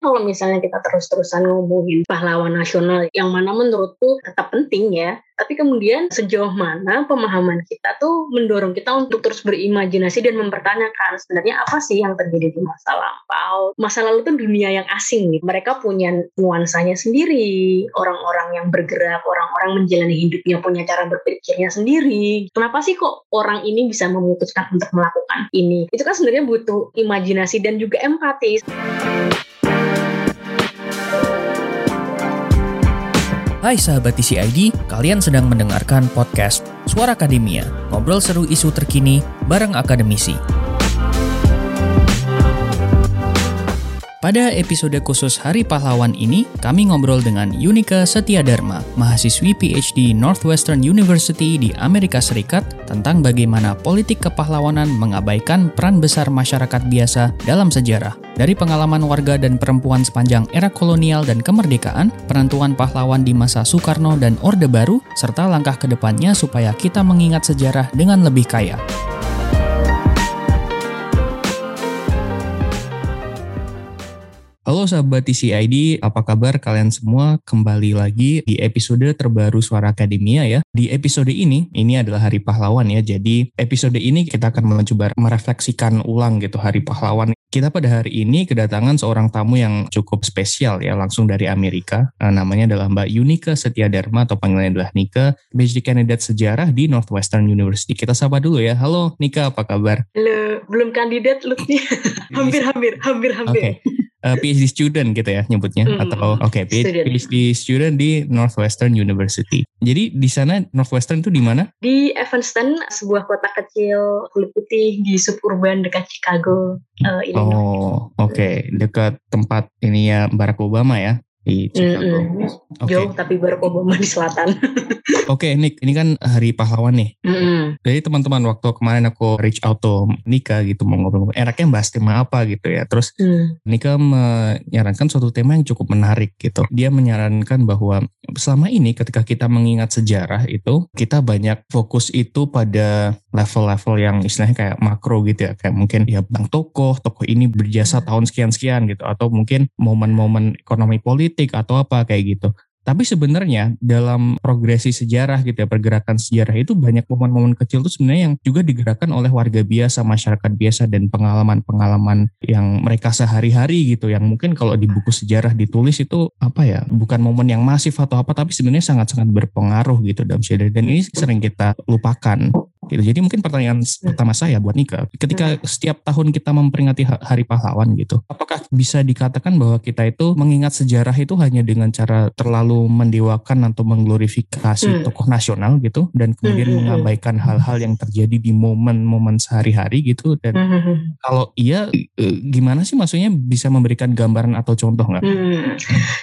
kalau misalnya kita terus-terusan ngomongin pahlawan nasional yang mana menurutku tetap penting ya, tapi kemudian sejauh mana pemahaman kita tuh mendorong kita untuk terus berimajinasi dan mempertanyakan sebenarnya apa sih yang terjadi di masa lampau. Masa lalu tuh dunia yang asing nih. Mereka punya nuansanya sendiri, orang-orang yang bergerak, orang-orang menjalani hidupnya punya cara berpikirnya sendiri. Kenapa sih kok orang ini bisa memutuskan untuk melakukan ini? Itu kan sebenarnya butuh imajinasi dan juga empati. Hai sahabat TCID, kalian sedang mendengarkan podcast Suara Akademia, ngobrol seru isu terkini bareng akademisi. Pada episode khusus Hari Pahlawan ini, kami ngobrol dengan Yunika Dharma, mahasiswi PhD Northwestern University di Amerika Serikat tentang bagaimana politik kepahlawanan mengabaikan peran besar masyarakat biasa dalam sejarah. Dari pengalaman warga dan perempuan sepanjang era kolonial dan kemerdekaan, penentuan pahlawan di masa Soekarno dan Orde Baru, serta langkah ke depannya supaya kita mengingat sejarah dengan lebih kaya. Halo sahabat TCID, apa kabar kalian semua? Kembali lagi di episode terbaru Suara Akademia ya. Di episode ini, ini adalah Hari Pahlawan ya. Jadi episode ini kita akan mencoba merefleksikan ulang gitu Hari Pahlawan. Kita pada hari ini kedatangan seorang tamu yang cukup spesial ya, langsung dari Amerika. Nah, namanya adalah Mbak Yunika Setia Dharma atau panggilannya adalah Nika, PhD Candidate Sejarah di Northwestern University. Kita sapa dulu ya. Halo Nika, apa kabar? Halo, belum kandidat lu hampir, hampir, hampir, hampir. Okay uh, PhD student gitu ya nyebutnya mm, atau oke okay, PhD student di Northwestern University. Jadi di sana Northwestern itu di mana? Di Evanston, sebuah kota kecil kulit putih di suburban dekat Chicago. Uh, Oh, oke, okay. dekat tempat ini ya Barack Obama ya di Chicago. Mm -hmm. okay. Jauh tapi Barack Obama di selatan. Oke, okay, Nick, ini kan hari pahlawan nih. Mm-hmm. Jadi teman-teman waktu kemarin aku reach out to Nika gitu mau ngobrol, enaknya bahas tema apa gitu ya. Terus mm. Nika menyarankan suatu tema yang cukup menarik gitu. Dia menyarankan bahwa selama ini ketika kita mengingat sejarah itu kita banyak fokus itu pada level-level yang istilahnya kayak makro gitu ya. Kayak mungkin ya bang tokoh, tokoh ini berjasa tahun sekian-sekian gitu. Atau mungkin momen-momen ekonomi politik atau apa kayak gitu. Tapi sebenarnya dalam progresi sejarah gitu ya, pergerakan sejarah itu banyak momen-momen kecil itu sebenarnya yang juga digerakkan oleh warga biasa, masyarakat biasa dan pengalaman-pengalaman yang mereka sehari-hari gitu. Yang mungkin kalau di buku sejarah ditulis itu apa ya, bukan momen yang masif atau apa tapi sebenarnya sangat-sangat berpengaruh gitu dalam sejarah. Dan ini sering kita lupakan gitu. Jadi mungkin pertanyaan pertama saya buat Nika, ketika setiap tahun kita memperingati Hari Pahlawan gitu, apakah bisa dikatakan bahwa kita itu mengingat sejarah itu hanya dengan cara terlalu mendewakan atau mengglorifikasi hmm. tokoh nasional gitu dan kemudian hmm. hmm, hmm. mengabaikan hal-hal yang terjadi di momen-momen sehari-hari gitu dan hmm. hmm kalau iya e, gimana sih maksudnya bisa memberikan gambaran atau contoh nggak? Hmm.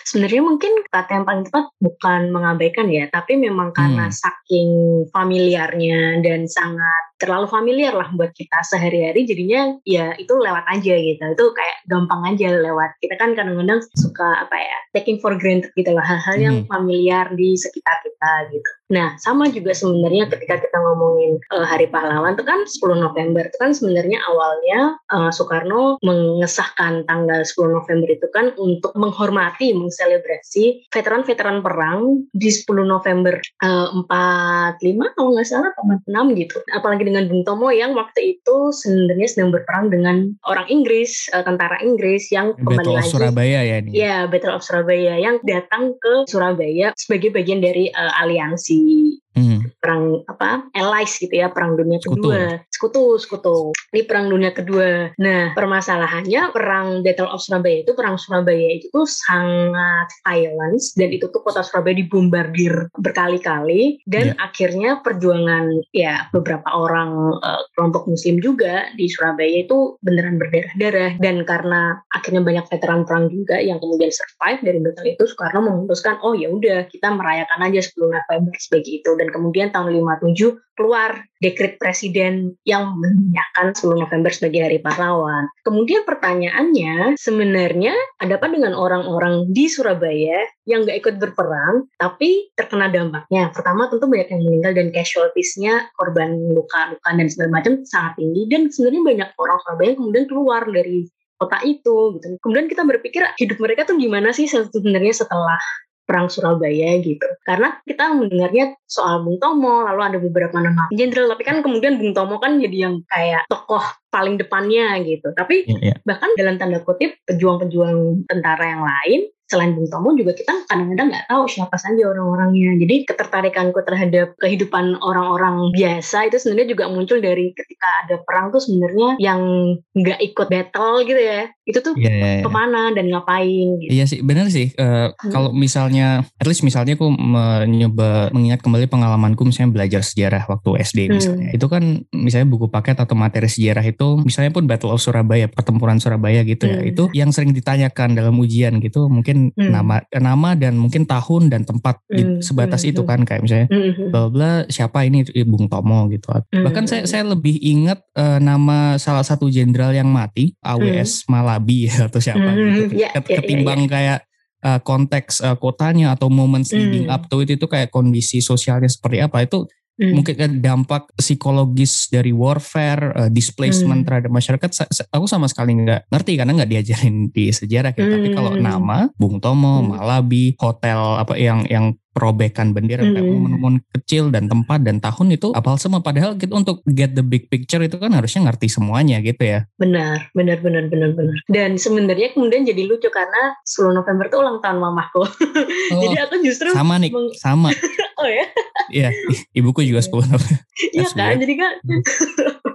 Sebenarnya mungkin kata yang paling tepat bukan mengabaikan ya, tapi memang karena hmm. saking familiarnya dan sangat terlalu familiar lah buat kita sehari-hari. Jadinya ya itu lewat aja gitu. Itu kayak gampang aja lewat. Kita kan kadang-kadang suka apa ya taking for granted gitu lah hal-hal yang hmm. familiar di sekitar kita gitu Nah, sama juga sebenarnya ketika kita ngomongin uh, Hari Pahlawan itu kan 10 November itu kan sebenarnya awalnya uh, Soekarno mengesahkan tanggal 10 November itu kan untuk menghormati, menselebrasi veteran-veteran perang di 10 November uh, 45 kalau nggak salah 46 gitu. Apalagi dengan Bung Tomo yang waktu itu sebenarnya sedang berperang dengan orang Inggris, uh, tentara Inggris yang kembali Battle lagi. Surabaya ya ini. Ya, Battle of Surabaya yang datang ke Surabaya sebagai bagian dari uh, aliansi the hmm. perang apa allies gitu ya perang dunia kedua. Sekutu sekutu. Di perang dunia kedua. Nah permasalahannya perang Battle of Surabaya itu perang Surabaya itu tuh sangat violence dan itu tuh kota Surabaya dibombardir berkali-kali dan yeah. akhirnya perjuangan ya beberapa orang uh, kelompok muslim juga di Surabaya itu beneran berdarah-darah dan karena akhirnya banyak veteran perang juga yang kemudian survive dari battle itu Soekarno memutuskan oh ya udah kita merayakan aja 10 November sebagai itu. Dan kemudian tahun 57 keluar dekret presiden yang menyatakan 10 November sebagai hari pahlawan. Kemudian pertanyaannya sebenarnya ada apa dengan orang-orang di Surabaya yang nggak ikut berperang tapi terkena dampaknya. Pertama tentu banyak yang meninggal dan casualtiesnya korban luka-luka dan segala macam sangat tinggi dan sebenarnya banyak orang Surabaya yang kemudian keluar dari kota itu gitu. Kemudian kita berpikir hidup mereka tuh gimana sih sebenarnya setelah perang Surabaya gitu. Karena kita mendengarnya soal Bung Tomo, lalu ada beberapa nama jenderal, tapi kan kemudian Bung Tomo kan jadi yang kayak tokoh paling depannya gitu. Tapi yeah, yeah. bahkan dalam tanda kutip pejuang-pejuang tentara yang lain selain Bung Tomo juga kita kadang-kadang nggak tahu siapa saja orang-orangnya. Jadi ketertarikanku terhadap kehidupan orang-orang biasa itu sebenarnya juga muncul dari ketika ada perang tuh sebenarnya yang nggak ikut battle gitu ya. Itu tuh yeah, yeah, yeah. ke mana dan ngapain gitu. Iya sih benar sih. Uh, hmm. Kalau misalnya, at least misalnya aku mencoba mengingat kembali pengalamanku misalnya belajar sejarah waktu SD hmm. misalnya. Itu kan misalnya buku paket atau materi sejarah itu misalnya pun Battle of Surabaya, pertempuran Surabaya gitu ya. hmm. ya. Itu yang sering ditanyakan dalam ujian gitu mungkin mungkin hmm. nama nama dan mungkin tahun dan tempat hmm. sebatas hmm. itu kan kayak misalnya hmm. bla bla siapa ini Bung Tomo gitu. Hmm. Bahkan saya saya lebih ingat uh, nama salah satu jenderal yang mati AWS hmm. Malabi atau siapa hmm. gitu. Yeah, ya, ya, Ketimbang yeah, yeah. kayak uh, konteks uh, kotanya atau moments leading hmm. up to itu itu kayak kondisi sosialnya seperti apa itu Hmm. Mungkin kan dampak psikologis dari warfare, uh, displacement hmm. terhadap masyarakat, aku sama sekali nggak ngerti karena nggak diajarin di sejarah. Ya. Hmm. Tapi kalau nama Bung Tomo, hmm. Malabi, hotel apa yang yang perobekan bendera hmm. kayak momen-momen kecil dan tempat dan tahun itu apal semua. Padahal kita untuk get the big picture itu kan harusnya ngerti semuanya gitu ya. Benar benar benar benar benar. Dan sebenarnya kemudian jadi lucu karena 10 November itu ulang tahun mamaku. Oh, jadi aku justru sama nih sama. Oh ya? Iya ibuku juga 10 November. Iya kan? jadi kan hmm.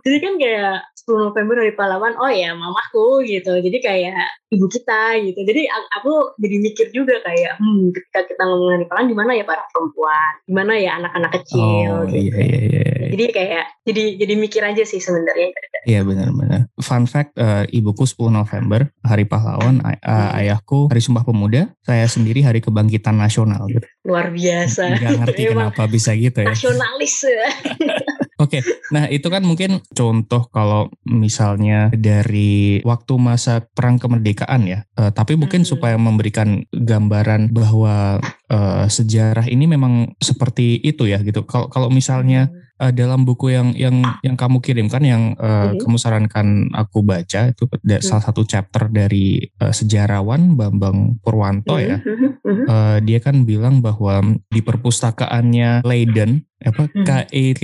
jadi kan kayak 10 November dari pahlawan oh ya mamaku gitu. Jadi kayak ibu kita gitu. Jadi aku jadi mikir juga kayak hmm ketika kita ngomongin pahlawan di mana ya para perempuan? Di mana ya anak-anak kecil oh, gitu. iya, iya, iya, iya. jadi kayak jadi jadi mikir aja sih sebenarnya. Iya benar-benar fun fact uh, ibuku 10 November hari pahlawan uh, hmm. ayahku hari sumpah pemuda saya sendiri hari kebangkitan nasional gitu. Luar biasa. Nggak ngerti kenapa bisa gitu ya. nasionalis Oke, okay. nah itu kan mungkin contoh kalau misalnya dari waktu masa perang kemerdekaan ya, uh, tapi mungkin hmm. supaya memberikan gambaran bahwa uh, sejarah ini memang seperti itu ya gitu. Kalau kalau misalnya hmm uh, dalam buku yang yang yang kamu kirimkan yang uh, kamu sarankan aku baca itu mm-hmm. salah satu chapter dari uh, sejarawan Bambang Purwanto ya. Mm-hmm. Uh, dia kan bilang bahwa di perpustakaannya Leiden apa hmm. KEKIT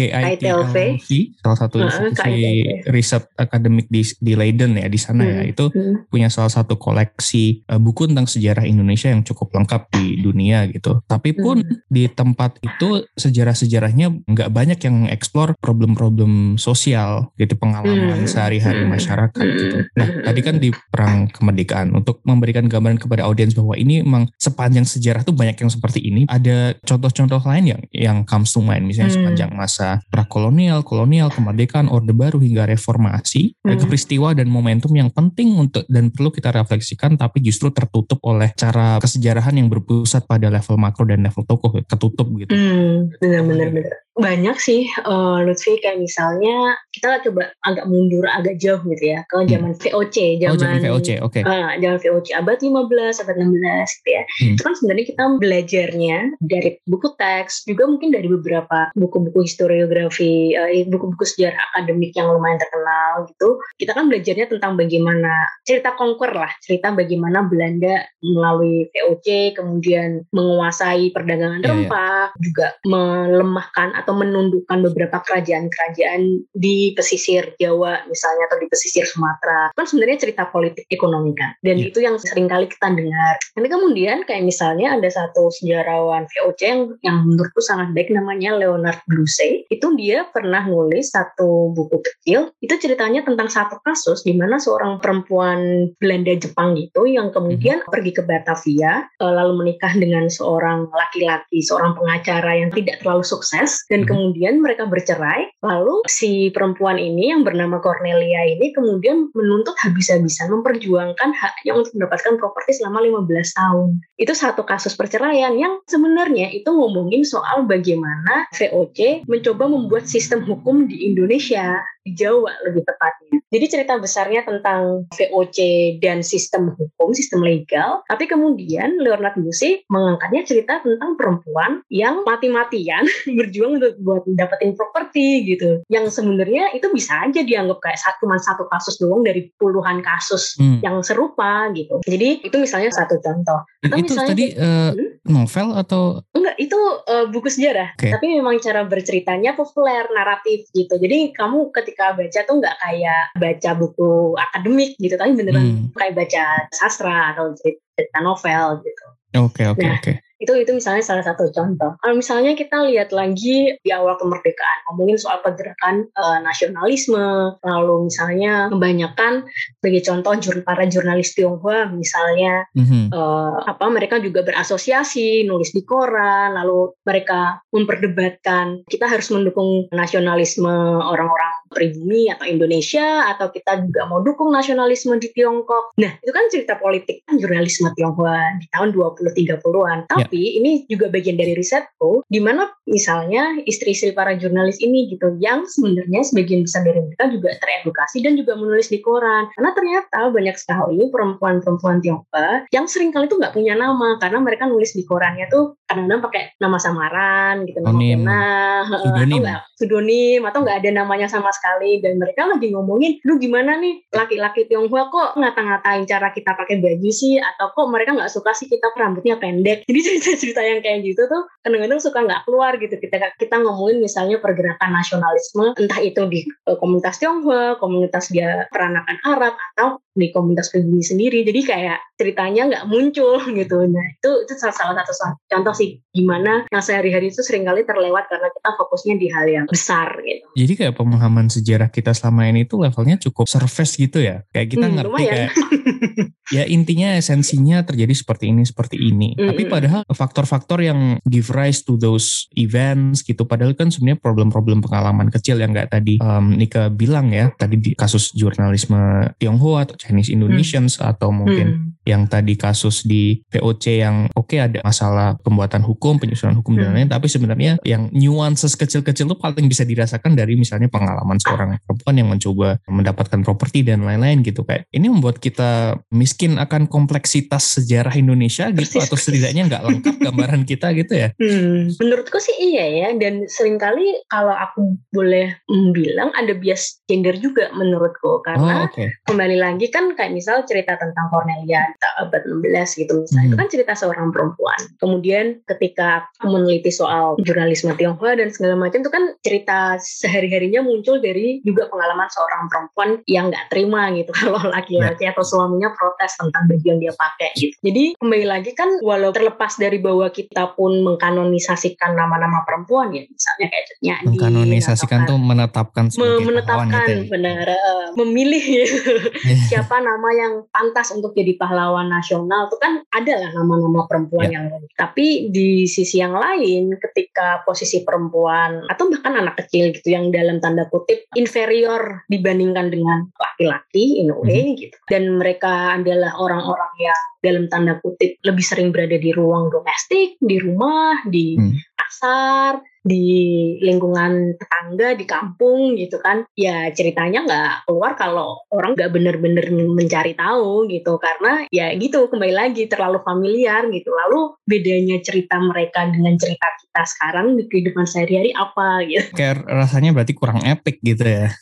salah satu institusi riset akademik di di Leiden ya di sana ya. hmm. ya itu hmm. punya salah satu koleksi uh, buku tentang sejarah Indonesia yang cukup lengkap di dunia gitu tapi pun hmm. di tempat itu sejarah-sejarahnya nggak banyak yang mengeksplor problem-problem sosial gitu pengalaman hmm. sehari-hari hmm. masyarakat hmm. gitu nah tadi kan di perang kemerdekaan untuk memberikan gambaran kepada audiens bahwa ini memang sepanjang sejarah tuh banyak yang seperti ini ada contoh-contoh lain yang yang comes to mind misalnya hmm. sepanjang masa prakolonial, kolonial, kemerdekaan, orde baru hingga reformasi, hmm. peristiwa dan momentum yang penting untuk dan perlu kita refleksikan tapi justru tertutup oleh cara kesejarahan yang berpusat pada level makro dan level tokoh, ketutup gitu. Hmm, benar-benar benar banyak sih uh, Lutfi kayak misalnya kita coba agak mundur agak jauh gitu ya ke hmm. zaman hmm. VOC zaman, oh, zaman VOC oke okay. uh, zaman VOC abad 15 abad 16 gitu ya hmm. itu kan sebenarnya kita belajarnya dari buku teks juga mungkin dari beberapa buku-buku historiografi uh, buku-buku sejarah akademik yang lumayan terkenal gitu kita kan belajarnya tentang bagaimana cerita conquer lah cerita bagaimana Belanda melalui VOC kemudian menguasai perdagangan yeah, iya. rempah yeah. juga melemahkan atau menundukkan beberapa kerajaan-kerajaan di pesisir Jawa misalnya atau di pesisir Sumatera. Kan sebenarnya cerita politik ekonomi kan? Dan yeah. itu yang sering kali kita dengar. Nanti kemudian kayak misalnya ada satu sejarawan VOC yang, yang menurutku sangat baik namanya Leonard Blusse itu dia pernah nulis satu buku kecil. Itu ceritanya tentang satu kasus di mana seorang perempuan Belanda Jepang gitu yang kemudian mm-hmm. pergi ke Batavia eh, lalu menikah dengan seorang laki-laki seorang pengacara yang tidak terlalu sukses. Dan dan hmm. kemudian mereka bercerai lalu si perempuan ini yang bernama Cornelia ini kemudian menuntut habis-habisan memperjuangkan haknya untuk mendapatkan properti selama 15 tahun itu satu kasus perceraian yang sebenarnya itu ngomongin soal bagaimana VOC mencoba membuat sistem hukum di Indonesia Jawa lebih tepatnya. Jadi cerita besarnya tentang VOC dan sistem hukum, sistem legal, tapi kemudian Leonard Musi mengangkatnya cerita tentang perempuan yang mati-matian berjuang untuk buat dapetin properti gitu. Yang sebenarnya itu bisa aja dianggap kayak satu cuma satu kasus doang dari puluhan kasus hmm. yang serupa gitu. Jadi itu misalnya satu contoh. Atau itu misalnya, tadi uh, hmm? novel atau enggak itu uh, buku sejarah. Okay. Tapi memang cara berceritanya populer, naratif gitu. Jadi kamu ketika baca tuh nggak kayak baca buku akademik gitu, tapi beneran hmm. kayak baca sastra atau cerita novel gitu. Oke okay, oke okay, nah, oke. Okay. Itu itu misalnya salah satu contoh. Kalau misalnya kita lihat lagi di awal kemerdekaan, ngomongin soal pergerakan uh, nasionalisme, lalu misalnya kebanyakan sebagai contoh jur, para jurnalis Tionghoa misalnya mm-hmm. uh, apa mereka juga berasosiasi nulis di koran, lalu mereka memperdebatkan kita harus mendukung nasionalisme orang-orang pribumi atau Indonesia atau kita juga mau dukung nasionalisme di Tiongkok. Nah, itu kan cerita politik kan jurnalisme Tionghoa di tahun 20-30-an. Tapi tapi ini juga bagian dari risetku, di mana misalnya istri-istri para jurnalis ini gitu, yang sebenarnya sebagian besar dari mereka juga teredukasi dan juga menulis di koran. Karena ternyata banyak sekali perempuan-perempuan Tiongkok yang sering kali itu nggak punya nama, karena mereka nulis di korannya tuh kadang-kadang pakai nama samaran gitu, nama pena, atau pseudonym atau nggak ada namanya sama sekali. Dan mereka lagi ngomongin lu gimana nih? Laki-laki Tionghoa kok ngata-ngatain cara kita pakai baju sih? Atau kok mereka nggak suka sih kita rambutnya pendek? Jadi cerita-cerita yang kayak gitu tuh kadang-kadang suka nggak keluar gitu. Kita kita ngomongin misalnya pergerakan nasionalisme entah itu di uh, komunitas Tionghoa komunitas dia peranakan Arab atau di komunitas pribumi sendiri jadi kayak ceritanya nggak muncul gitu nah itu itu salah, salah satu contoh sih gimana yang sehari-hari itu sering kali terlewat karena kita fokusnya di hal yang besar gitu. Jadi kayak pemahaman sejarah kita selama ini tuh levelnya cukup surface gitu ya. Kayak kita hmm, ngerti lumayan. kayak ya intinya esensinya terjadi seperti ini seperti ini. Mm-hmm. Tapi padahal faktor-faktor yang give rise to those events gitu padahal kan sebenarnya problem-problem pengalaman kecil yang nggak tadi um, Nika bilang ya tadi di kasus jurnalisme Tionghoa atau Chinese Indonesians mm. atau mungkin mm. yang tadi kasus di VOC yang oke okay, ada masalah pembuatan hukum, penyusunan hukum mm. dan lain-lain tapi sebenarnya yang nuances kecil-kecil itu paling bisa dirasakan dari misalnya pengalaman seorang perempuan yang mencoba mendapatkan properti dan lain-lain gitu kayak ini membuat kita miskin akan kompleksitas sejarah Indonesia gitu persis, atau setidaknya nggak lengkap gambaran kita gitu ya hmm, menurutku sih iya ya dan sering kali kalau aku boleh bilang ada bias gender juga menurutku karena oh, okay. kembali lagi kan kayak misal cerita tentang Cornelia abad 16 gitu misalnya hmm. itu kan cerita seorang perempuan kemudian ketika meneliti soal jurnalisme Tionghoa dan segala macam itu kan cerita sehari-harinya muncul dari juga pengalaman seorang perempuan yang nggak terima gitu kalau laki-laki yeah. atau suaminya protes tentang baju yang dia pakai gitu. Jadi kembali lagi kan walau terlepas dari bahwa kita pun mengkanonisasikan nama-nama perempuan ya misalnya kayak nyanyi mengkanonisasikan tuh menetapkan sebagai menetapkan gitu ya. benar uh, memilih ya. siapa nama yang pantas untuk jadi pahlawan nasional itu kan ada lah nama-nama perempuan yeah. yang tapi di sisi yang lain ketika posisi perempuan atau bahkan anak kecil gitu yang dalam tanda kutip inferior dibandingkan dengan laki-laki in a way mm -hmm. gitu dan mereka adalah orang-orang yang dalam tanda kutip lebih sering berada di ruang domestik, di rumah, di hmm. pasar, di lingkungan tetangga di kampung gitu kan. Ya ceritanya nggak keluar kalau orang nggak bener-bener mencari tahu gitu. Karena ya gitu kembali lagi terlalu familiar gitu. Lalu bedanya cerita mereka dengan cerita kita sekarang di kehidupan sehari-hari apa gitu? Kayak rasanya berarti kurang epic gitu ya.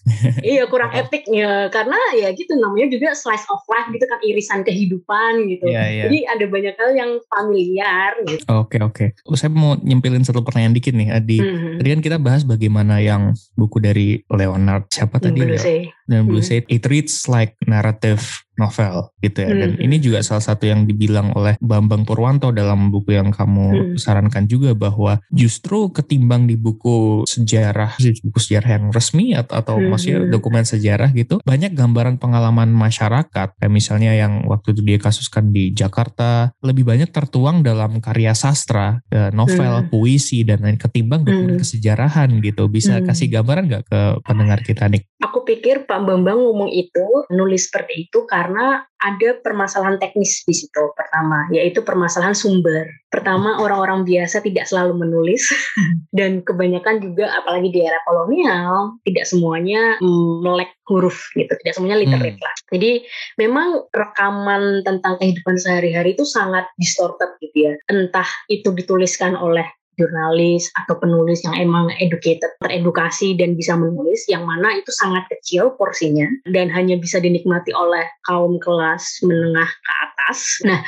Iya kurang epicnya. Karena ya gitu namanya juga slice of life gitu kan irisan kehidupan gitu. yeah, yeah. jadi ada banyak hal yang familiar gitu oke okay, oke okay. saya mau nyempilin satu pertanyaan dikit nih di hmm. tadi kan kita bahas bagaimana yang buku dari Leonard siapa tadi Blue dan Blue hmm. it reads like narrative novel gitu ya. Dan hmm. ini juga salah satu yang dibilang oleh Bambang Purwanto dalam buku yang kamu hmm. sarankan juga bahwa justru ketimbang di buku sejarah, buku sejarah yang resmi atau, atau hmm. maksudnya dokumen sejarah gitu, banyak gambaran pengalaman masyarakat. Kayak misalnya yang waktu itu dia kasuskan di Jakarta, lebih banyak tertuang dalam karya sastra, ya, novel, hmm. puisi dan lain ketimbang dokumen hmm. kesejarahan gitu. Bisa hmm. kasih gambaran nggak ke pendengar kita nih? Aku pikir Pak Bambang ngomong itu nulis seperti itu karena karena ada permasalahan teknis di situ pertama, yaitu permasalahan sumber. Pertama, orang-orang biasa tidak selalu menulis dan kebanyakan juga apalagi di era kolonial tidak semuanya melek huruf gitu, tidak semuanya literate hmm. lah. Jadi memang rekaman tentang kehidupan sehari-hari itu sangat distorted gitu ya. Entah itu dituliskan oleh jurnalis atau penulis yang emang educated, teredukasi dan bisa menulis, yang mana itu sangat kecil porsinya dan hanya bisa dinikmati oleh kaum kelas menengah ke atas. Nah,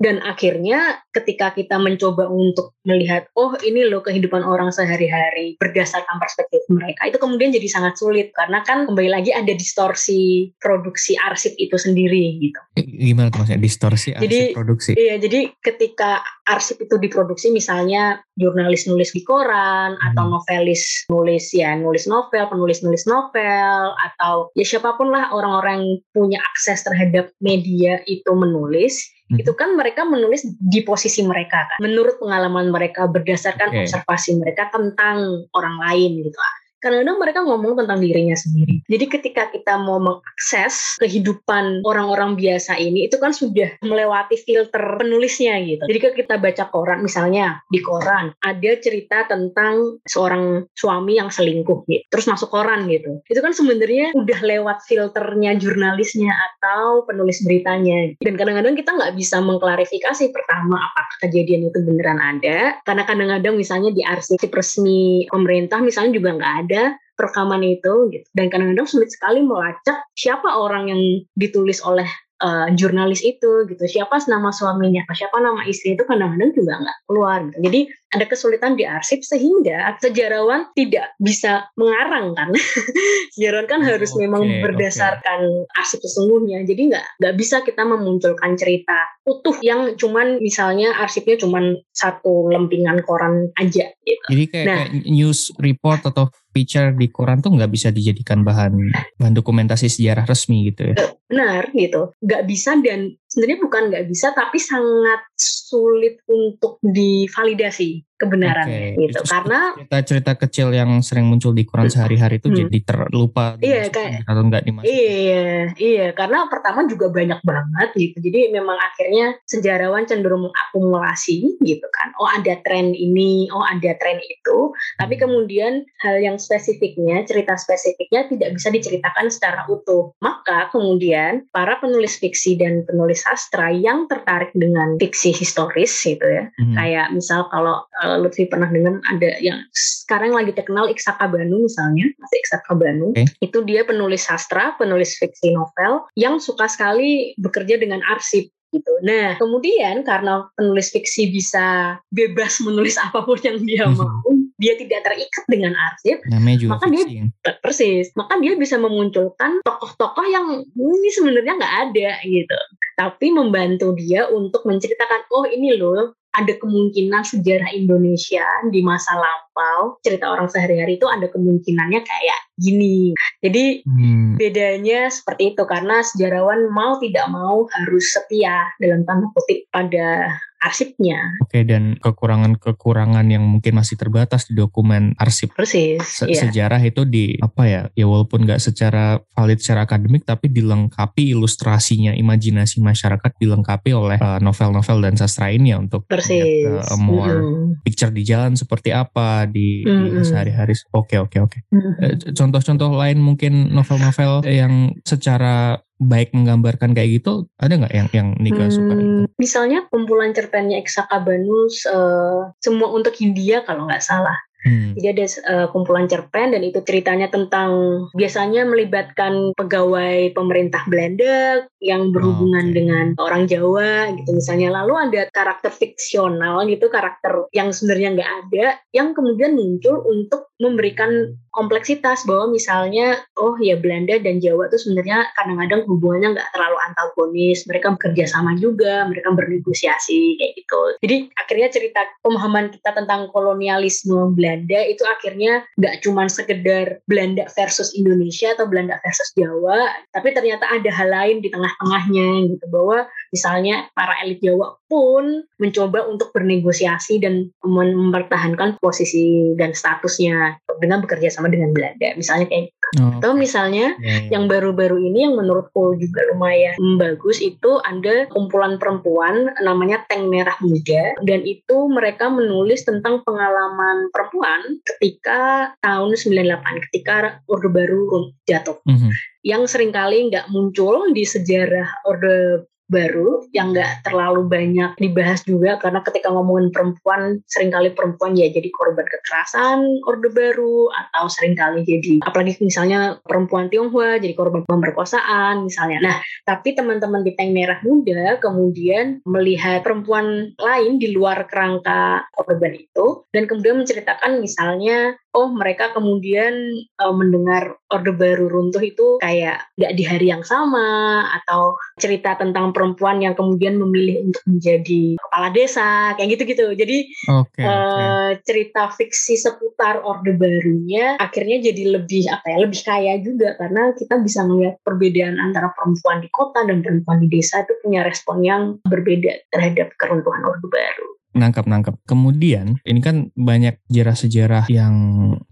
dan akhirnya ketika kita mencoba untuk melihat, oh ini loh kehidupan orang sehari-hari berdasarkan perspektif mereka, itu kemudian jadi sangat sulit karena kan kembali lagi ada distorsi produksi arsip itu sendiri gitu. Gimana tuh maksudnya distorsi arsip jadi, produksi? Iya, jadi ketika arsip itu diproduksi misalnya jurnalis nulis di koran hmm. atau novelis nulis ya nulis novel, penulis nulis novel atau ya siapa pun lah orang-orang yang punya akses terhadap media itu menulis hmm. itu kan mereka menulis di posisi mereka kan menurut pengalaman mereka berdasarkan okay. observasi mereka tentang orang lain gitu kadang-kadang mereka ngomong tentang dirinya sendiri. Jadi ketika kita mau mengakses kehidupan orang-orang biasa ini, itu kan sudah melewati filter penulisnya gitu. Jadi ketika kita baca koran, misalnya di koran ada cerita tentang seorang suami yang selingkuh gitu, terus masuk koran gitu. Itu kan sebenarnya udah lewat filternya jurnalisnya atau penulis beritanya. Dan kadang-kadang kita nggak bisa mengklarifikasi pertama apakah kejadian itu beneran ada, karena kadang-kadang misalnya di arsip resmi pemerintah misalnya juga nggak ada ada rekaman itu gitu. Dan kadang-kadang sulit sekali melacak siapa orang yang ditulis oleh uh, jurnalis itu gitu. Siapa nama suaminya, siapa nama istri itu kadang-kadang juga nggak keluar. Gitu. Jadi ada kesulitan di arsip sehingga sejarawan tidak bisa mengarang kan sejarawan kan harus okay, memang berdasarkan okay. arsip sesungguhnya jadi nggak nggak bisa kita memunculkan cerita utuh yang cuman misalnya arsipnya cuman satu lempingan koran aja gitu jadi kayak, nah, kayak news report atau feature di koran tuh nggak bisa dijadikan bahan bahan dokumentasi sejarah resmi gitu ya? Benar gitu. Nggak bisa dan sebenarnya bukan nggak bisa tapi sangat sulit untuk divalidasi kebenarannya okay. gitu Itu karena cerita-cerita kecil yang sering muncul di koran sehari-hari itu hmm. jadi terlupa iya kayak atau enggak dimasukin iya iya karena pertama juga banyak banget gitu jadi memang akhirnya sejarawan cenderung mengakumulasi gitu kan oh ada tren ini oh ada tren itu tapi hmm. kemudian hal yang spesifiknya cerita spesifiknya tidak bisa diceritakan secara utuh maka kemudian para penulis fiksi dan penulis sastra yang tertarik dengan fiksi historis gitu ya hmm. kayak misal kalau uh, Lutfi pernah dengar ada yang sekarang lagi terkenal Iksaka Banu misalnya, masih Iksaka Banu. Okay. Itu dia penulis sastra, penulis fiksi novel yang suka sekali bekerja dengan arsip gitu. Nah, kemudian karena penulis fiksi bisa bebas menulis apa pun yang dia mhm. mau, dia tidak terikat dengan arsip, juga maka fiksi. dia persis, maka dia bisa memunculkan tokoh-tokoh yang ini sebenarnya nggak ada gitu, tapi membantu dia untuk menceritakan oh ini loh ada kemungkinan sejarah Indonesia di masa lampau, cerita orang sehari-hari itu ada kemungkinannya kayak gini. Jadi hmm. bedanya seperti itu karena sejarawan mau tidak mau harus setia dalam tanda kutip pada arsipnya. Oke, dan kekurangan-kekurangan yang mungkin masih terbatas di dokumen arsip Persis, se iya. sejarah itu di apa ya? Ya walaupun nggak secara valid secara akademik, tapi dilengkapi ilustrasinya, imajinasi masyarakat dilengkapi oleh eh, novel-novel uh, dan sastra ini ya untuk Persis. Lihat, uh, more mm -hmm. picture di jalan seperti apa di, mm -hmm. di sehari-hari. Oke, oke, oke. Mm-hmm. Contoh-contoh lain mungkin novel-novel yang secara baik menggambarkan kayak gitu ada nggak yang yang Nika hmm, suka itu? Misalnya kumpulan cerpennya Eksaka Banus uh, semua untuk Hindia kalau nggak salah. Hmm. Jadi ada uh, kumpulan cerpen dan itu ceritanya tentang biasanya melibatkan pegawai pemerintah Belanda yang berhubungan oh, okay. dengan orang Jawa gitu misalnya. Lalu ada karakter fiksional gitu, karakter yang sebenarnya nggak ada, yang kemudian muncul untuk memberikan kompleksitas bahwa misalnya oh ya Belanda dan Jawa itu sebenarnya kadang-kadang hubungannya nggak terlalu antagonis mereka bekerja sama juga mereka bernegosiasi kayak gitu jadi akhirnya cerita pemahaman kita tentang kolonialisme Belanda itu akhirnya nggak cuma sekedar Belanda versus Indonesia atau Belanda versus Jawa tapi ternyata ada hal lain di tengah-tengahnya gitu bahwa Misalnya para elit Jawa pun mencoba untuk bernegosiasi dan mempertahankan posisi dan statusnya dengan bekerja sama dengan Belanda. Misalnya kayak Oh, Atau misalnya yeah, yeah. yang baru-baru ini yang menurutku juga lumayan bagus itu ada kumpulan perempuan namanya Tank Merah Muda dan itu mereka menulis tentang pengalaman perempuan ketika tahun 98 ketika Orde Baru jatuh. Mm -hmm. Yang sering kali nggak muncul di sejarah Orde baru yang nggak terlalu banyak dibahas juga karena ketika ngomongin perempuan sering kali perempuan ya jadi korban kekerasan orde baru atau sering kali jadi apalagi misalnya perempuan Tionghoa jadi korban pemerkosaan misalnya. Nah tapi teman-teman di Tank Merah Muda kemudian melihat perempuan lain di luar kerangka korban itu dan kemudian menceritakan misalnya oh mereka kemudian uh, mendengar Orde Baru runtuh itu kayak nggak di hari yang sama atau cerita tentang perempuan yang kemudian memilih untuk menjadi kepala desa kayak gitu-gitu. Jadi okay, uh, okay. cerita fiksi seputar Orde Barunya akhirnya jadi lebih apa ya lebih kaya juga karena kita bisa melihat perbedaan antara perempuan di kota dan perempuan di desa itu punya respon yang berbeda terhadap keruntuhan Orde Baru nangkap nangkap. Kemudian ini kan banyak sejarah-sejarah yang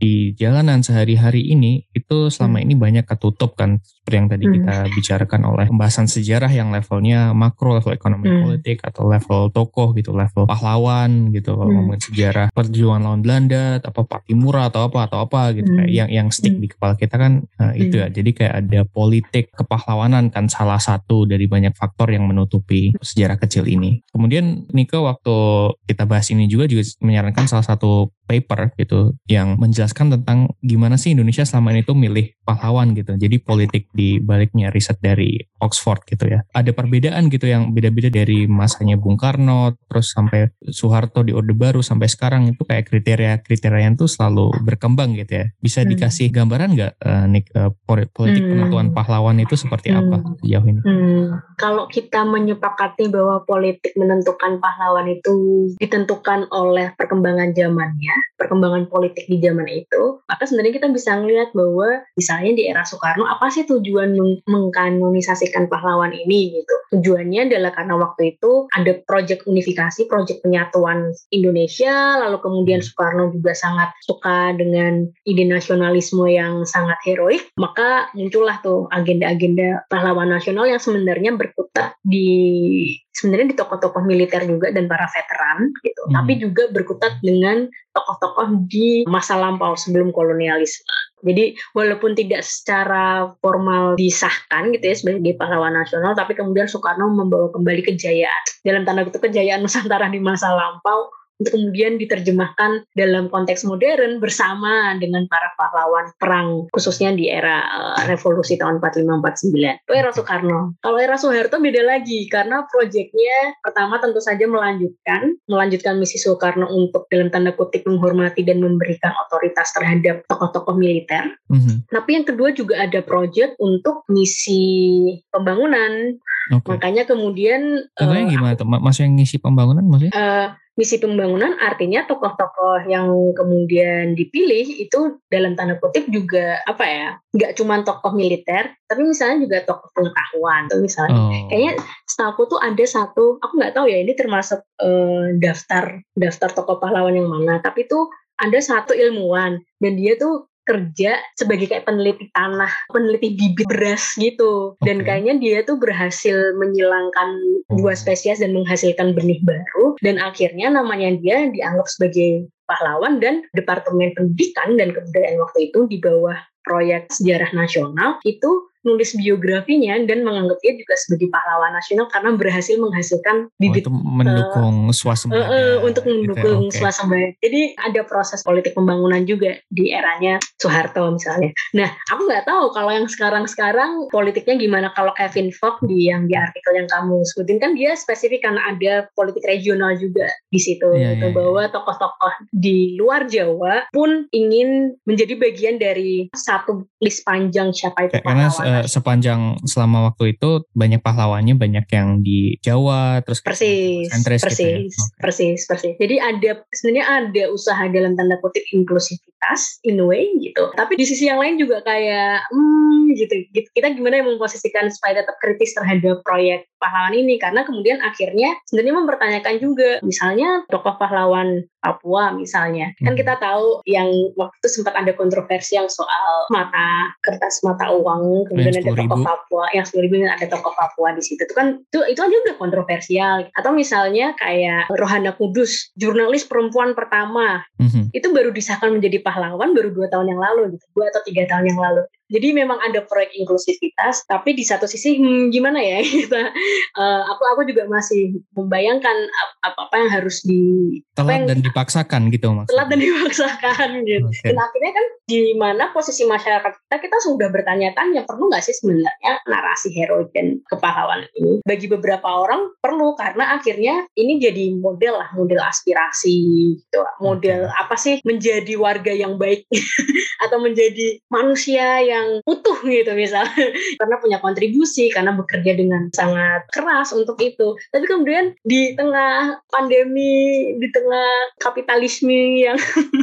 di jalanan sehari-hari ini itu selama hmm. ini banyak ketutup kan seperti yang tadi hmm. kita bicarakan oleh pembahasan sejarah yang levelnya makro, level ekonomi hmm. politik atau level tokoh gitu, level pahlawan gitu kalau hmm. ngomongin sejarah perjuangan lawan Belanda atau Patimura atau apa atau apa gitu hmm. kayak yang yang stick hmm. di kepala kita kan uh, itu ya. Jadi kayak ada politik kepahlawanan kan salah satu dari banyak faktor yang menutupi sejarah kecil ini. Kemudian Nika waktu kita bahas ini juga juga menyarankan salah satu paper gitu yang menjelaskan tentang gimana sih Indonesia selama ini tuh milih pahlawan gitu. Jadi politik di baliknya riset dari Oxford gitu ya. Ada perbedaan gitu yang beda-beda dari masanya Bung Karno terus sampai Soeharto di Orde Baru sampai sekarang itu kayak kriteria-kriteria yang tuh selalu berkembang gitu ya. Bisa hmm. dikasih gambaran nggak uh, Nick uh, politik hmm. penentuan pahlawan itu seperti hmm. apa sejauh ini? Hmm. Kalau kita menyepakati bahwa politik menentukan pahlawan itu ditentukan oleh perkembangan zamannya perkembangan politik di zaman itu, maka sebenarnya kita bisa melihat bahwa misalnya di era Soekarno apa sih tujuan mengkanonisasikan pahlawan ini gitu. Tujuannya adalah karena waktu itu ada proyek unifikasi, proyek penyatuan Indonesia, lalu kemudian Soekarno juga sangat suka dengan ide nasionalisme yang sangat heroik, maka muncullah tuh agenda-agenda pahlawan nasional yang sebenarnya berkutat di sebenarnya di tokoh-tokoh militer juga dan para veteran gitu, hmm. tapi juga berkutat dengan tokoh-tokoh di masa lampau sebelum kolonialisme. Jadi walaupun tidak secara formal disahkan gitu ya sebagai pahlawan nasional, tapi kemudian Soekarno membawa kembali kejayaan. Dalam tanda kutip kejayaan Nusantara di masa lampau untuk kemudian diterjemahkan dalam konteks modern bersama dengan para pahlawan perang khususnya di era uh, revolusi tahun 45-49 itu era Soekarno kalau era Soeharto beda lagi karena proyeknya pertama tentu saja melanjutkan melanjutkan misi Soekarno untuk dalam tanda kutip menghormati dan memberikan otoritas terhadap tokoh-tokoh militer mm-hmm. tapi yang kedua juga ada proyek untuk misi pembangunan Okay. Makanya kemudian Contohnya uh, gimana tuh? Maksudnya ngisi pembangunan maksudnya? Uh, misi pembangunan artinya tokoh-tokoh yang kemudian dipilih itu dalam tanda kutip juga apa ya nggak cuma tokoh militer tapi misalnya juga tokoh pengetahuan tuh misalnya oh. kayaknya setahu tuh ada satu aku nggak tahu ya ini termasuk uh, daftar daftar tokoh pahlawan yang mana tapi tuh ada satu ilmuwan dan dia tuh kerja sebagai kayak peneliti tanah, peneliti bibit beras gitu. Okay. Dan kayaknya dia tuh berhasil menyilangkan dua oh. spesies dan menghasilkan benih baru. Dan akhirnya namanya dia dianggap sebagai pahlawan dan Departemen Pendidikan dan Kebudayaan waktu itu di bawah proyek sejarah nasional itu nulis biografinya dan menganggap dia juga sebagai pahlawan nasional karena berhasil menghasilkan bibit oh, mendukung uh, swasembada uh, uh, untuk mendukung gitu ya, okay. swasembada. Jadi ada proses politik pembangunan juga di eranya Soeharto misalnya. Nah, aku nggak tahu kalau yang sekarang-sekarang politiknya gimana kalau Kevin Fogg di yang di artikel yang kamu sebutin kan dia spesifik karena ada politik regional juga di situ yeah, gitu yeah, bahwa yeah. tokoh-tokoh di luar Jawa pun ingin menjadi bagian dari satu list panjang siapa itu pahlawan sepanjang selama waktu itu banyak pahlawannya banyak yang di Jawa terus persis persis gitu ya? okay. persis persis jadi ada sebenarnya ada usaha dalam tanda kutip inklusivitas in a way gitu. Tapi di sisi yang lain juga kayak hmm gitu, gitu. Kita gimana yang memposisikan supaya tetap kritis terhadap proyek pahlawan ini karena kemudian akhirnya sebenarnya mempertanyakan juga misalnya tokoh pahlawan Papua misalnya kan hmm. kita tahu yang waktu itu sempat ada kontroversi yang soal mata kertas mata uang kemudian ada tokoh Papua yang sepuluh ribu ada tokoh Papua di situ itu kan itu itu aja udah kontroversial atau misalnya kayak Rohana Kudus jurnalis perempuan pertama hmm. itu baru disahkan menjadi pahlawan baru dua tahun yang lalu gitu. Dua atau tiga tahun yang lalu jadi memang ada proyek inklusivitas, tapi di satu sisi hmm, gimana ya kita, uh, aku aku juga masih membayangkan apa apa yang harus di telat yang, dan dipaksakan gitu maksudnya. Telat dan dipaksakan gitu. Okay. Dan akhirnya kan di mana posisi masyarakat kita kita sudah bertanya-tanya perlu nggak sih sebenarnya narasi heroik dan kepahlawanan ini bagi beberapa orang perlu karena akhirnya ini jadi model lah model aspirasi gitu model okay. apa sih menjadi warga yang baik atau menjadi manusia yang yang utuh gitu misalnya karena punya kontribusi karena bekerja dengan sangat keras untuk itu. Tapi kemudian di tengah pandemi di tengah kapitalisme yang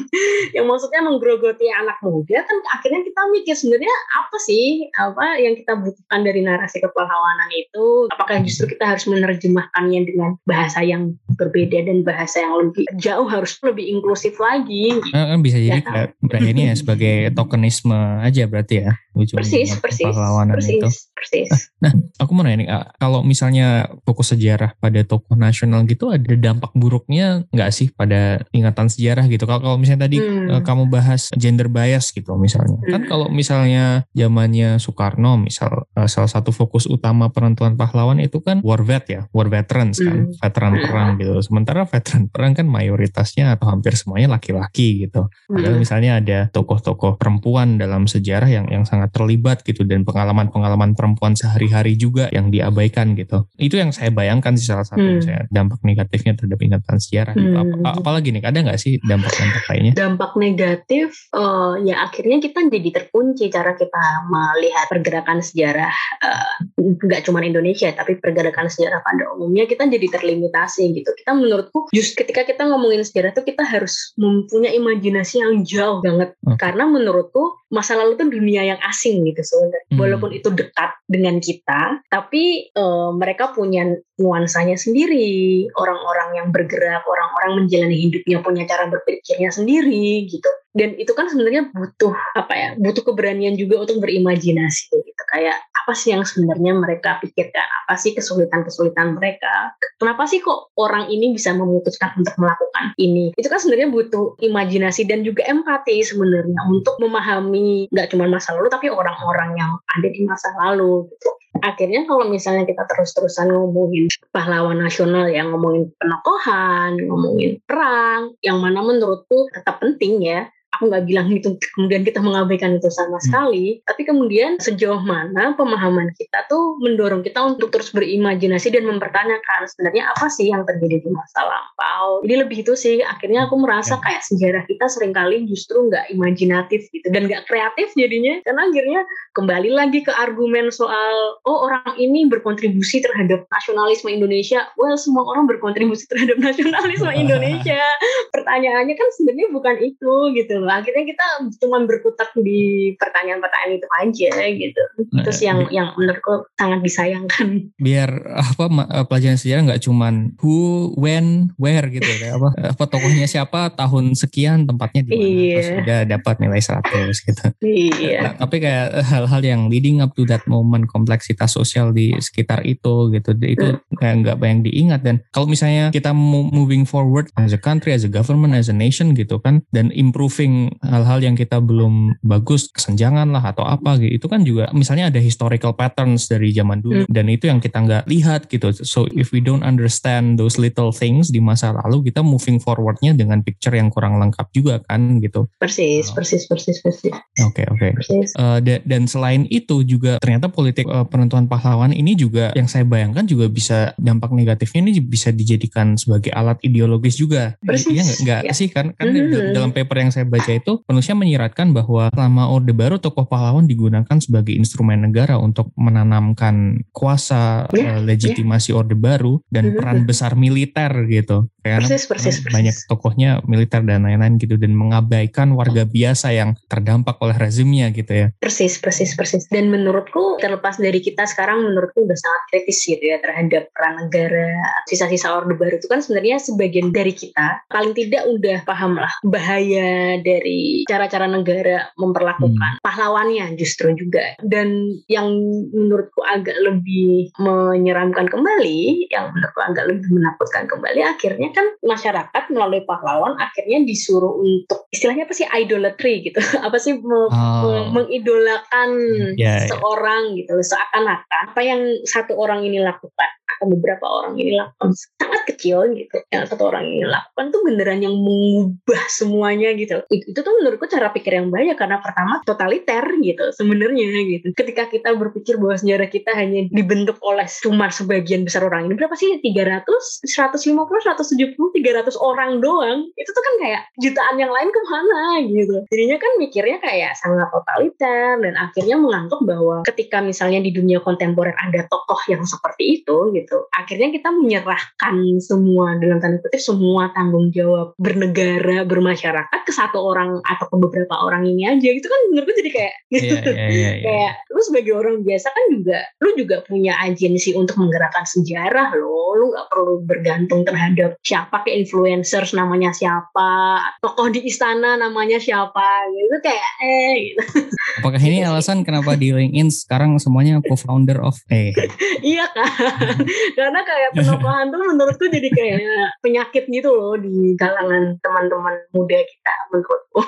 yang maksudnya menggerogoti anak muda kan akhirnya kita mikir sebenarnya apa sih apa yang kita butuhkan dari narasi kepahlawanan itu? Apakah justru kita harus menerjemahkannya dengan bahasa yang berbeda dan bahasa yang lebih jauh harus lebih inklusif lagi? Gitu. kan bisa jadi ya, ini ya sebagai tokenisme aja berarti ya yeah. Ujung persis persis persis itu. persis nah aku mau nanya nih kalau misalnya fokus sejarah pada tokoh nasional gitu ada dampak buruknya nggak sih pada ingatan sejarah gitu kalau kalau misalnya tadi hmm. Eh, kamu bahas gender bias gitu misalnya kan hmm. kan kalau misalnya zamannya Soekarno misal eh, salah satu fokus utama penentuan pahlawan itu kan war vet ya war veterans kan hmm. veteran hmm. perang gitu sementara veteran perang kan mayoritasnya atau hampir semuanya laki-laki gitu padahal hmm. misalnya ada tokoh-tokoh perempuan dalam sejarah yang yang sangat terlibat gitu dan pengalaman-pengalaman perempuan sehari-hari juga yang diabaikan gitu. Itu yang saya bayangkan sih salah satu hmm. saya dampak negatifnya terhadap ingatan sejarah. Gitu. Hmm. Gitu. Apa, apalagi nih ada nggak sih dampak-dampak lainnya? Dampak negatif uh, ya akhirnya kita jadi terkunci cara kita melihat pergerakan sejarah uh, nggak cuma Indonesia tapi pergerakan sejarah pada umumnya kita jadi terlimitasi gitu. Kita menurutku just ketika kita ngomongin sejarah itu kita harus mempunyai imajinasi yang jauh banget okay. karena menurutku masa lalu itu dunia yang asing gitu sebenarnya. Hmm. Walaupun itu dekat dengan kita, tapi uh, mereka punya nuansanya sendiri. Orang-orang yang bergerak, orang-orang menjalani hidupnya punya cara berpikirnya sendiri gitu. Dan itu kan sebenarnya butuh apa ya? Butuh keberanian juga untuk berimajinasi gitu. Kayak apa sih yang sebenarnya mereka pikirkan? Apa sih kesulitan-kesulitan mereka? Kenapa sih kok orang ini bisa memutuskan untuk melakukan ini? Itu kan sebenarnya butuh imajinasi dan juga empati sebenarnya untuk memahami nggak cuma masa lalu tapi orang-orang yang ada di masa lalu gitu. Akhirnya kalau misalnya kita terus-terusan ngomongin pahlawan nasional yang ngomongin penokohan, ngomongin perang, yang mana menurutku tetap penting ya, aku nggak bilang itu kemudian kita mengabaikan itu sama hmm. sekali tapi kemudian sejauh mana pemahaman kita tuh mendorong kita untuk terus berimajinasi dan mempertanyakan sebenarnya apa sih yang terjadi di masa lampau. Jadi lebih itu sih akhirnya aku merasa ya. kayak sejarah kita sering kali justru nggak imajinatif gitu dan nggak kreatif jadinya. Karena akhirnya kembali lagi ke argumen soal oh orang ini berkontribusi terhadap nasionalisme Indonesia. Well semua orang berkontribusi terhadap nasionalisme Indonesia. Pertanyaannya kan sebenarnya bukan itu gitu loh akhirnya kita cuma berkutat di pertanyaan-pertanyaan itu aja gitu. Nah, terus yang yang menurutku sangat disayangkan. Biar apa eh, pelajaran sejarah nggak cuman who when where gitu ya apa apa tokohnya siapa tahun sekian tempatnya di mana iya. sudah dapat nilai 100 gitu. Iya. Nah, tapi kayak hal-hal yang leading up to that moment kompleksitas sosial di sekitar itu gitu itu hmm. kayak nggak banyak diingat. Dan kalau misalnya kita moving forward as a country as a government as a nation gitu kan dan improving hal-hal yang kita belum bagus kesenjangan lah atau apa gitu. Itu kan juga misalnya ada historical patterns dari zaman dulu hmm. dan itu yang kita nggak lihat gitu. So if we don't understand those little things di masa lalu kita moving forwardnya dengan picture yang kurang lengkap juga kan gitu. Persis uh, persis persis persis. Oke okay, oke okay. uh, dan selain itu juga ternyata politik uh, penentuan pahlawan ini juga yang saya bayangkan juga bisa dampak negatifnya ini bisa dijadikan sebagai alat ideologis juga. Persis. iya nggak ya. sih kan? Kan mm-hmm. dalam paper yang saya baca baca itu penulisnya menyiratkan bahwa selama Orde Baru tokoh pahlawan digunakan sebagai instrumen negara untuk menanamkan kuasa yeah, uh, legitimasi yeah. Orde Baru dan mm-hmm. peran besar militer gitu. Karena, persis, persis, persis. banyak tokohnya militer dan lain-lain gitu dan mengabaikan warga biasa yang terdampak oleh rezimnya gitu ya. Persis, persis, persis. Dan menurutku terlepas dari kita sekarang menurutku udah sangat kritis gitu ya terhadap peran negara, sisa-sisa Orde Baru itu kan sebenarnya sebagian dari kita paling tidak udah paham lah bahaya dari cara-cara negara memperlakukan hmm. pahlawannya justru juga. Dan yang menurutku agak lebih menyeramkan kembali, yang menurutku agak lebih menakutkan kembali, akhirnya kan masyarakat melalui pahlawan akhirnya disuruh untuk istilahnya apa sih idolatry gitu, apa sih oh. mengidolakan yeah, ya. seorang yeah. gitu, seakan-akan apa yang satu orang ini lakukan atau beberapa orang ini lakukan sangat kecil gitu yang satu orang ini lakukan tuh beneran yang mengubah semuanya gitu. Itu, itu tuh menurutku cara pikir yang banyak karena pertama totaliter gitu sebenarnya gitu. Ketika kita berpikir bahwa sejarah kita hanya dibentuk oleh cuma sebagian besar orang ini berapa sih? 300 150 170 300 orang doang? Itu tuh kan kayak jutaan yang lain ke mana gitu. Jadinya kan mikirnya kayak sangat totaliter dan akhirnya menganggap bahwa ketika misalnya di dunia kontemporer ada tokoh yang seperti itu gitu gitu. Akhirnya kita menyerahkan semua dalam tanda kutip semua tanggung jawab bernegara, bermasyarakat ke satu orang atau ke beberapa orang ini aja. Itu kan menurutku jadi kayak gitu. Yeah, yeah, yeah, yeah. kayak lu sebagai orang biasa kan juga lu juga punya agensi untuk menggerakkan sejarah lo. Lu gak perlu bergantung terhadap siapa ke influencers namanya siapa, tokoh di istana namanya siapa gitu kayak eh gitu. Apakah ini alasan kenapa di LinkedIn sekarang semuanya co-founder of eh? iya kan karena kayak penokohan tuh menurutku jadi kayak penyakit gitu loh di kalangan teman-teman muda kita menurutku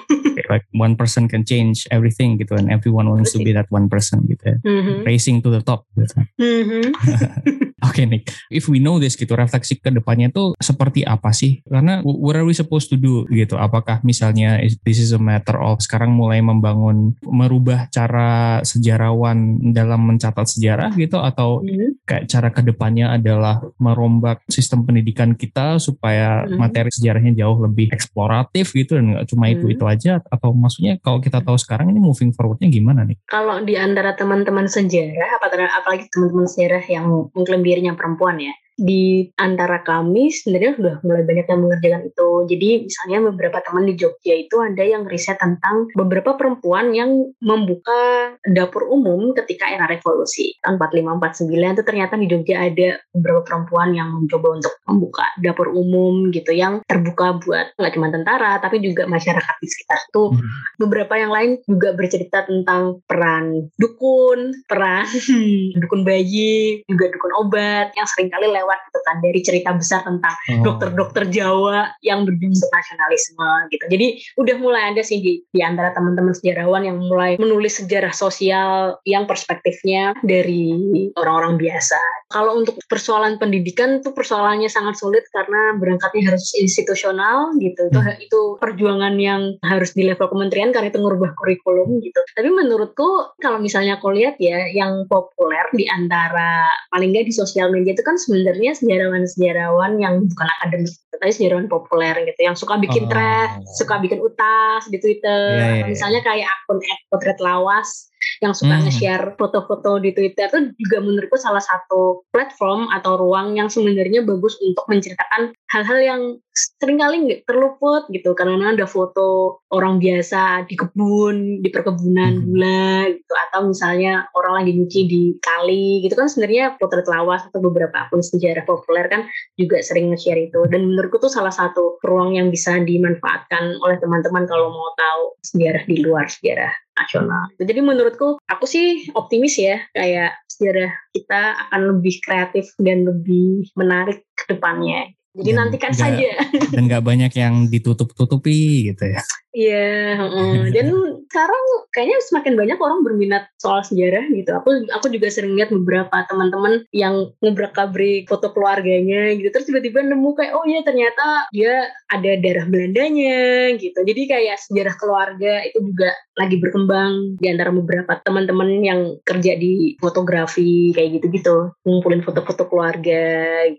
like one person can change everything gitu and everyone wants to be that one person gitu ya. mm-hmm. racing to the top gitu mm-hmm. Oke okay, Nick, if we know this gitu, refleksi ke depannya tuh seperti apa sih? Karena what are we supposed to do gitu? Apakah misalnya this is a matter of sekarang mulai membangun, merubah cara sejarawan dalam mencatat sejarah gitu? Atau mm-hmm. kayak cara ke depannya adalah merombak sistem pendidikan kita supaya mm-hmm. materi sejarahnya jauh lebih eksploratif gitu dan nggak cuma itu-itu aja? Atau maksudnya kalau kita tahu sekarang ini moving forwardnya gimana nih? Kalau di antara teman-teman sejarah, apalagi teman-teman sejarah yang mengklaim dirinya perempuan ya di antara kami sebenarnya sudah mulai banyak yang mengerjakan itu. Jadi misalnya beberapa teman di Jogja itu ada yang riset tentang beberapa perempuan yang membuka dapur umum ketika era revolusi. Tahun 45 49 itu ternyata di Jogja ada beberapa perempuan yang mencoba untuk membuka dapur umum gitu yang terbuka buat nggak cuma tentara tapi juga masyarakat di sekitar itu. Hmm. Beberapa yang lain juga bercerita tentang peran dukun, peran dukun bayi, juga dukun obat yang sering kali lewat lewat gitu kan dari cerita besar tentang oh. dokter-dokter Jawa yang berbentuk nasionalisme gitu. Jadi udah mulai ada sih di, di antara teman-teman sejarawan yang mulai menulis sejarah sosial yang perspektifnya dari orang-orang biasa. Kalau untuk persoalan pendidikan tuh persoalannya sangat sulit karena berangkatnya harus institusional gitu. Itu hmm. itu perjuangan yang harus di level kementerian karena itu ngubah kurikulum gitu. Tapi menurutku kalau misalnya aku lihat ya yang populer di antara paling nggak di sosial media itu kan sebenarnya sebenarnya sejarawan-sejarawan yang bukan akademik tapi sejarawan populer gitu yang suka bikin oh. thread, suka bikin utas di Twitter. Yeah, yeah, yeah. Misalnya kayak akun potret lawas yang suka hmm. nge-share foto-foto di Twitter itu juga menurutku salah satu platform atau ruang yang sebenarnya bagus untuk menceritakan hal-hal yang sering kali nggak terluput gitu karena ada foto orang biasa di kebun di perkebunan hmm. gula gitu atau misalnya orang lagi nyuci di kali gitu kan sebenarnya potret lawas atau beberapa akun sejarah populer kan juga sering nge-share itu dan menurutku tuh salah satu ruang yang bisa dimanfaatkan oleh teman-teman kalau mau tahu sejarah di luar sejarah nasional. Jadi menurutku aku sih optimis ya kayak sejarah kita akan lebih kreatif dan lebih menarik ke depannya. Jadi dan nantikan gak, saja. Dan gak banyak yang ditutup-tutupi gitu ya. Iya, uh, dan sekarang kayaknya semakin banyak orang berminat soal sejarah gitu. Aku aku juga sering lihat beberapa teman-teman yang ngobrak kabri foto keluarganya gitu. Terus tiba-tiba nemu kayak oh iya ternyata dia ada darah Belandanya gitu. Jadi kayak sejarah keluarga itu juga lagi berkembang di antara beberapa teman-teman yang kerja di fotografi kayak gitu-gitu, ngumpulin foto-foto keluarga.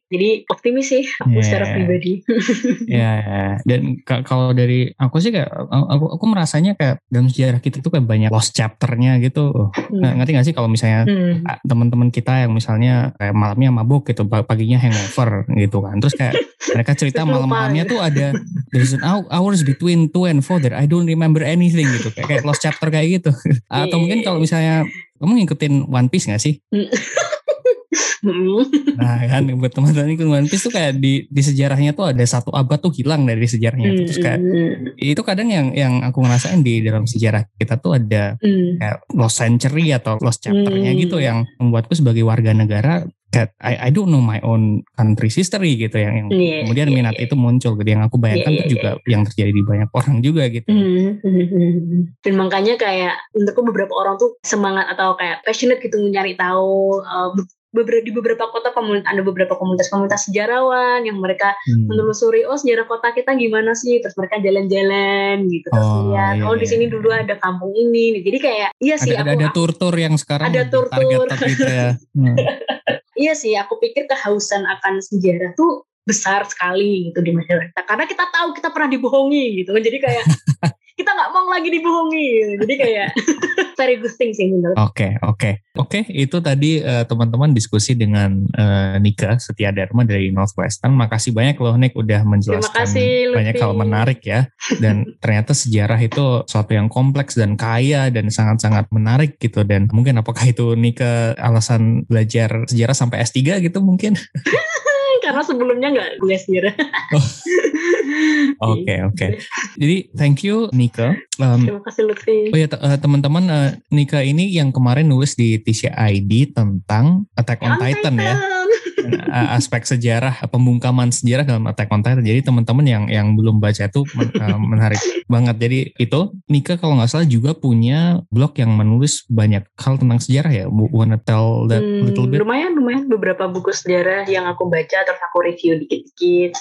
Jadi optimis sih aku yeah. secara pribadi. Iya, yeah, yeah. dan kalau dari aku sih kayak aku aku merasanya kayak dalam sejarah kita tuh kayak banyak lost chapternya gitu. Hmm. Nah, ngerti gak sih kalau misalnya hmm. teman-teman kita yang misalnya kayak malamnya mabuk gitu, paginya hangover gitu kan. Terus kayak mereka cerita malam-malamnya tuh ada there's an hours between two and four that I don't remember anything gitu. Kayak, kayak lost chapter kayak gitu. Atau mungkin kalau misalnya kamu ngikutin One Piece gak sih? Hmm. nah kan buat teman-teman ikut One Piece tuh kayak di di sejarahnya tuh ada satu abad tuh hilang dari sejarahnya mm, terus kayak mm. itu kadang yang yang aku ngerasain di dalam sejarah kita tuh ada mm. kayak lost century atau lost chapternya mm. gitu yang membuatku sebagai warga negara kayak I, I don't know my own country's history gitu yang, yang yeah, kemudian yeah, minat yeah. itu muncul gitu yang aku bayangkan yeah, yeah, juga yeah. yang terjadi di banyak orang juga gitu. Mm, Dan makanya kayak untukku beberapa orang tuh semangat atau kayak passionate gitu nyari tahu uh, beberapa di beberapa kota komunitas ada beberapa komunitas-komunitas sejarawan yang mereka hmm. menelusuri oh sejarah kota kita gimana sih terus mereka jalan-jalan gitu terus oh, lihat iya, oh di iya, sini iya. dulu ada kampung ini jadi kayak iya sih ada, aku, ada tur-tur yang sekarang ada tur-tur gitu ya. hmm. iya sih aku pikir kehausan akan sejarah tuh besar sekali gitu di masyarakat karena kita tahu kita pernah dibohongi gitu jadi kayak kita nggak mau lagi dibohongi jadi kayak very good thing sih menurut. Oke okay, oke. Okay. oke okay, itu tadi uh, teman-teman diskusi dengan uh, Nika Setia Dharma dari Northwestern. Makasih banyak loh Nick udah menjelaskan kasih, banyak hal menarik ya. Dan ternyata sejarah itu suatu yang kompleks dan kaya dan sangat-sangat menarik gitu. Dan mungkin apakah itu Nika alasan belajar sejarah sampai S3 gitu mungkin karena sebelumnya nggak gue sejarah oh. Oke oke. Jadi thank you Nika. Um, Terima kasih Lutfi. Oh ya uh, teman-teman uh, Nika ini yang kemarin nulis di TCID tentang Attack on, Titan, Titan ya. Aspek sejarah pembungkaman sejarah dalam Attack on Titan. Jadi teman-teman yang yang belum baca itu men, uh, menarik banget. Jadi itu Nika kalau nggak salah juga punya blog yang menulis banyak hal tentang sejarah ya. Wanna tell that hmm, little bit? Lumayan lumayan beberapa buku sejarah yang aku baca terus aku review dikit-dikit.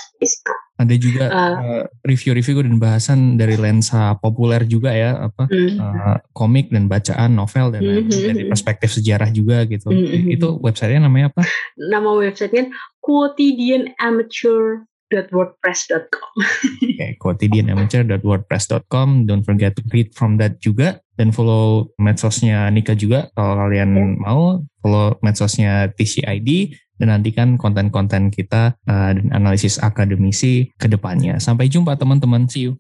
Ada juga uh, review-review dan bahasan dari lensa populer juga ya apa mm. uh, komik dan bacaan novel dan mm -hmm. dari perspektif sejarah juga gitu. Mm -hmm. Itu websitenya namanya apa? Nama websitenya quotidianamateur wordpress.com. Oke, okay, quotidianamateur.wordpress.com. Don't forget to read from that juga dan follow medsosnya Nika juga kalau kalian yeah. mau follow medsosnya TCID dan nantikan konten-konten kita uh, dan analisis akademisi ke depannya. Sampai jumpa teman-teman. See you.